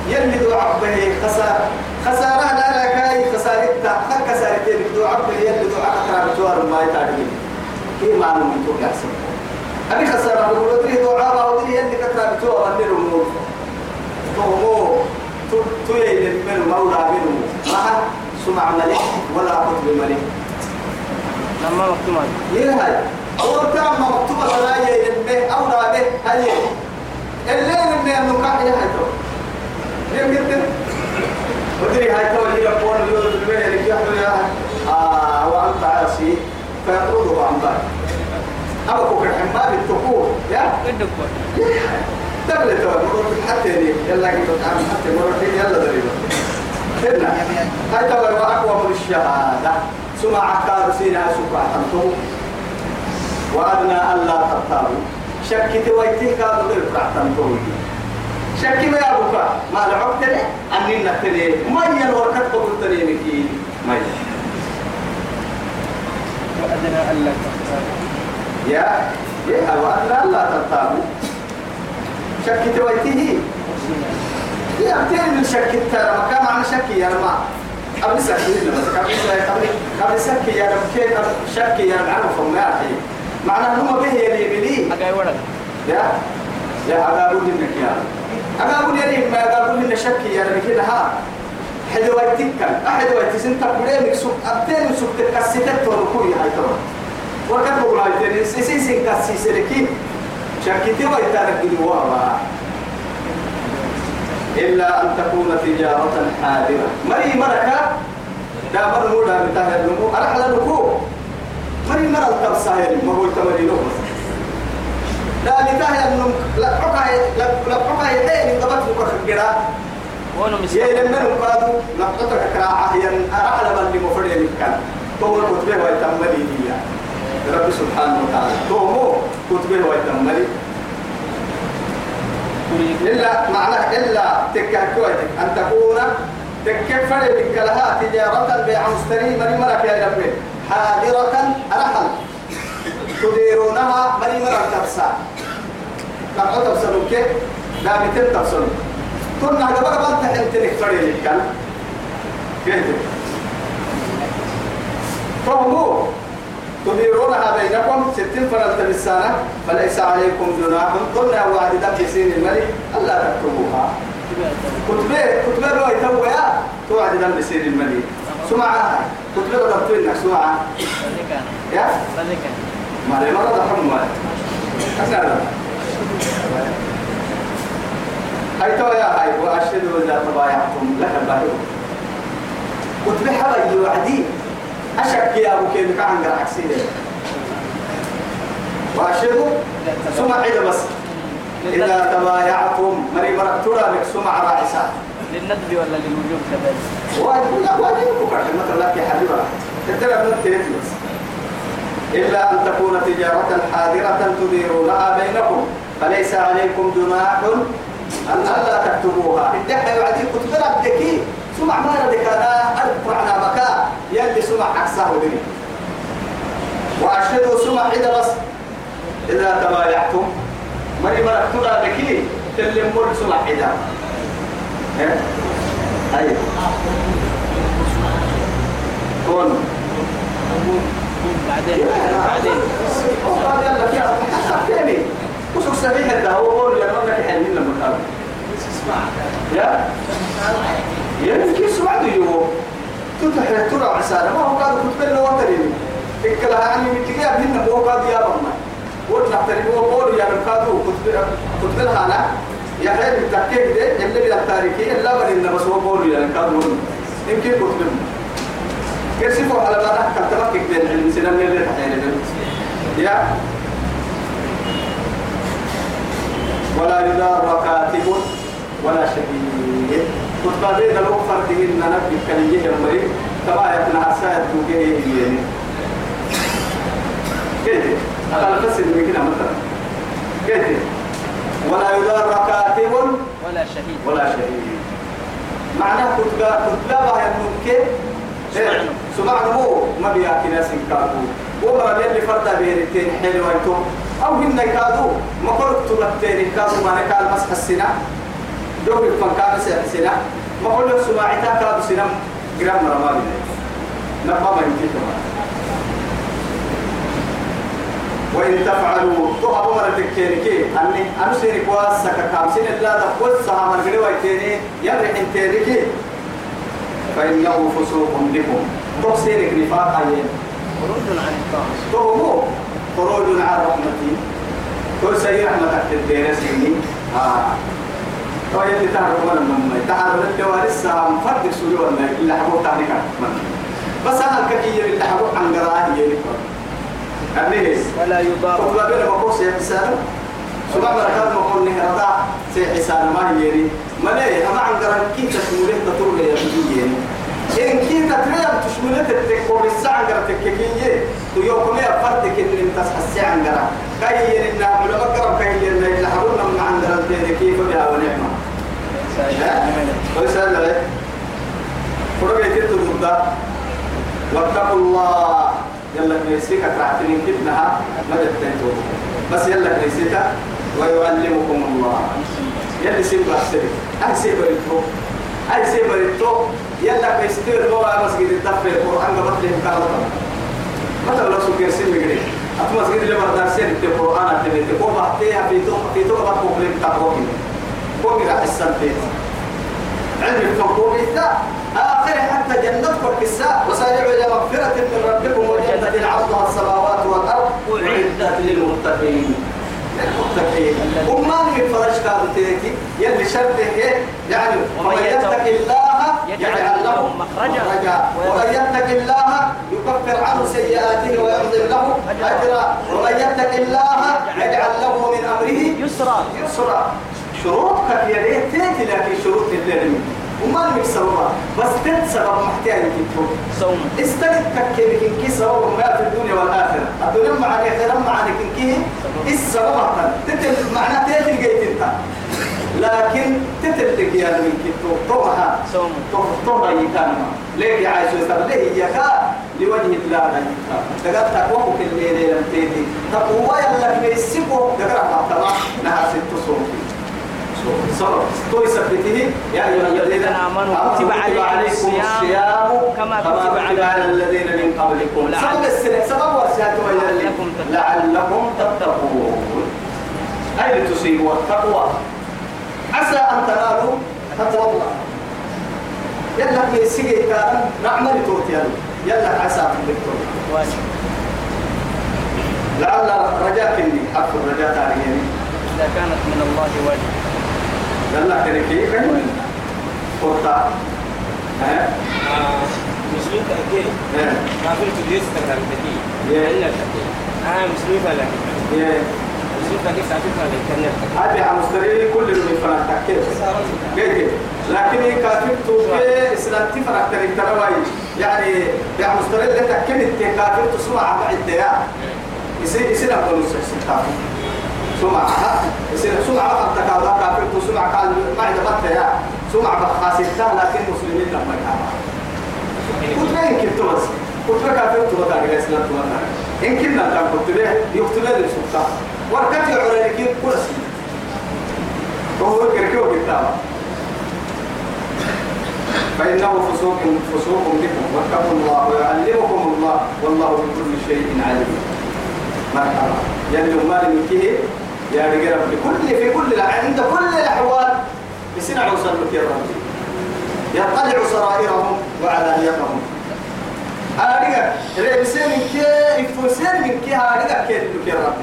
يلي دعاء به خسارة خسارة لا لا كاي خسارتها خسارتين. دعاء به يلي دعاء أقرب جوار ما يتعلم. كي ما نمن تو يحسن أبي خسارة بقول أدري دعاء أو أدري يلي كتر بتوع من الموت تو تو تو يلي من مولى منه ما سمع ملك ولا قطب ملك لما مكتوب هاي. أول كلام مكتوبة لا يلي أو لا به هاي. الليل من النكاح يا هاي تو. يمكن ودري هاي تو اللي يقول يقول اللي يا آه وأنت عاصي. فيطرده عن بعد أبو كوكر حماد التقور يا قدك دبل تو مرور حتى دي. يلا كده تعمل حتى مرور يلا دريبه هنا. هاي تو أقوى من الشهادة. سمع عكار سينا سكع تنتو وأدنى ألا تبتاروا شكت ويتين كادوا غير تنتو شك ما يابوك ما لعبت لي؟ أني نتني ما ينوركت قبل تني مكي ما وأدنى ألا تختار يا يا وأن لا ترتابوا شك تويته يا أبتين من شك ترى كم عن شك يا رما قبل بس قبل قبل قبل سك يا رب. كيف شك يا رب؟ عرفهم يا أخي. معناه هم به يلي بلي. يا يا أقابل منك يا أقابل يلي ما أقابل من شك يا رب. كده ها. حد ويتك أحد ويتسن تقولين سوق أبتين سوق تكسيتك وركوي هاي ترى. وكان بقول هاي سيسين سين كاسي سلكي شكيتي ويتارك الوارا إلا أن تكون تجارة حاضرة مري مركا دا مر مودا بتاع النمو أرحل نكو مري مر التبصاير ما هو تمري له لا بتاع النم لا حكا لا لا حكا يدين قبض فوق الجرا وأنا مسكين يا لما نقادو نقطة كراعة هي أرحل من مفرد مكان تو الكتبة ويتملي هي رب سبحانه وتعالى. تو كتبه ويتملي إلا معناه إلا تكهكوتك أن تكون تكفر بك لها تجارة بيع مشتري من مرك يا رب حاضرة أرحل تديرونها من مرك تبسا. لقد تبسلوا كيف دامتين تبسلوا كنا قبل قبل تحل تنكفر بك كيف فهموا تديرونها بينكم ستين فرد بالسنة فليس عليكم جناح. قلنا وعد دم سين الملك ألا تكتبوها. كتبه كتبة لو يتوى يا توعد دم سين الملك. سمعة. كتبة لو تبين سمعة. فذكر يا ما لي مرض حمى أسأل هاي تو يا هاي وأشهد إذا تبايعتم لك البايع كتبة حبا يوعدين أشك يا أبو كيف كان عكسية. وأشهد سمع عيد بس. إذا تبايعتم مري مرتورا لك سمع راعسة للندب ولا للوجوب كذلك؟ واجب لا واجب. بكرة مثلا لك يا حبيبة. تترى من بس إلا أن تكون تجارة حاضرة تديرونها بينكم. فليس عليكم جناح أن ألا تكتبوها. الدحى يعدي كتب ربك سمع ما ردك أنا أذكر على مكان يلي سمع عكسه دني وأشهدوا سمع إذا بس. إذا تبايعتم. مري مرك ترى لكي تلم مول سمع حدا أي كون. بعدين. بعدين. في ثاني وسوق سبيل هذا هو قول يا رب لك حلمين لما قال. يا؟ يا كيف سمعت تتحي ترى عسالة ما هو قال كتب له وتريني إكلا يعني متجاه هنا هو قال يا قلنا ترى هو قول يا رب كادو كتب كتب لها أنا يا حين التحقيق ده اللي بيد التاريخي إلا بل إن بس هو قول يا كادو يمكن كتب كيف على بعض؟ كتبك بين سنان اللي تحيل يا. ولا يدار كاتب ولا شهيد بين لو فرد إن نبي كليه المريض تبا يتنا عسايد توجيه يعني كيف؟ أقل قصد من كده مثلا. كيف؟ ولا يدار كاتب ولا شهيد. ولا شهيد. معناه كتب كتب بها يمكن سمعنا. هو. ما بيأكل ناس كاتو وما اللي فردا بيرتين حلوة يتوم أو هن كادو ما قلت تبتين كادو ما نكال مسح السنة. دور الفنكان سنة. قلت سماعتا كادو سنة جرام رمالي نبأ ما يمكن وإن تفعلوا تهبوا مرة تكينكي أني أنا سيرك واسك كامسين الله تقول سها من غير ويتيني يرح انتيركي فإنه فسوق بكم. تفسيرك نفاق أيين خروج عن الطاعة. تهمو خروج عن رحمتي. كل سيء رحمتك تدير سيني. آه. تو يلي تعرف ولا من تعرف الجوارس سام فرد سوري ولا إلا حبوب تعنيك بس أنا الكثير اللي حبوب عن قراءة هي النهس ولا يضار. وقبل بين مقوس يا حسان سبع مركات مقول نه رضا سي حسان ما هي يعني ما ليه؟ أما عن قراءة كيف تشمله تطول يا بيجي يعني إن كنت تريد تشمله تتكور الساعة قراءة تككية تيوكم يا فردك إن أنت تحسي عن قراءة كاي إن علماء قراءة كاي إن اللي حبونا من عن قراءة كيف بها ونعمة ويسأل عليك فرقة تتبدا واتقوا الله يلا كنيسيك ترعتني كدنها مدد تنتو بس يلا كنيسيك ويعلمكم الله يلا سيب بحسرك أي سيب أي سيب بريتو يلا كنيسيك هو مسجد الدفع القرآن قبط لهم كارلتا مثلا لو سكر سيب مجري أتو مسجد اللي بردار سيب القرآن أتبت كو بحتيها في تو في تو قبط كوكلين كوكي راح السنتين علم الفقوق آخر حتى جنتك الكساء وسارعوا إلى مغفرة من ربكم وجنة عرضها السماوات والأرض. أعدت للمتقين. للمتقين. وما من فرج كارتيكي يلي شرطه يعني ومن يتق الله يجعل له مخرجا. ومن يتق الله يكفر عنه سيئاته ويعظم له أجرا. ومن يتق الله يجعل له من أمره يسرى يسرى شروط كثيرة تأتي لكن شروط الليل وما لك سببها بس تت سبب محتاج كتب صوم. استند تكيب كي سبب ما في الدنيا والآخرة. الدنيا مع الآخرة مع كي السبب تتل معناه تأتي جيت أنت. لكن تتل يا من كتب طوها صوم. طوها يكان ليه عايز يسبب ليه يكا لوجه الله تقال تقوى كل ليلة تيتي تقوى يلا بيسيبه. تقرأ طبعا نهار ست صوم. صبر تو يثبته يا ايها الذين آمنوا كتب عليكم الصيام كما كتب على الذين من قبلكم. سبب السنة سبب ورسالة لعلكم تتقون. أي لتصيبوا التقوى؟ عسى أن تنالوا تقوى الله يلا في السجي كان نعمل توتي يلا. عسى تنبتوا واجب. لعل رجاك إني حق الرجاء تاريخي إذا كانت من الله واجب. يلا كريكي كان قرطة ها؟ مسلم تأكيد. كافر تدريس تكرم تكي يا إلا تكي آه مسلم فلا يا مسلم تكي كافر فلا كنر هذه على مستري كل اللي فلان تكيف كيف؟ لكن كافر توفي إسلام تفرق تريك ترواي يعني يا مستري اللي تكيف كافر تسمع بعد يا يصير يصير أقول كافر سمع يصير سمع أنت كذا كافر تسمع قال ما عند بطة يا. سمع بخاسرتها لكن مسلمين لما يكافر كنت ما يمكن تبص كنت ما كافر تبص على الإسلام إن كنا كان كنت له يقتل له السلطان. وركت يعرى لك كل شيء وهو كركو كتابة فإنه فسوق فسوق بكم. واتقوا الله ويعلمكم الله. والله بكل شيء عليم. مرحبا. يلي ما من كده يا رجال في كل في كل عند كل الأحوال بسنع وصلوا يا رب يطلع سرائرهم وعلانيتهم. أرجع رئيسين من كي إفوسين من كي أرجع كي يا رب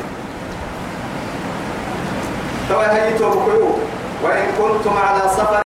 توا هيتوا بكيو وإن كنتم على سفر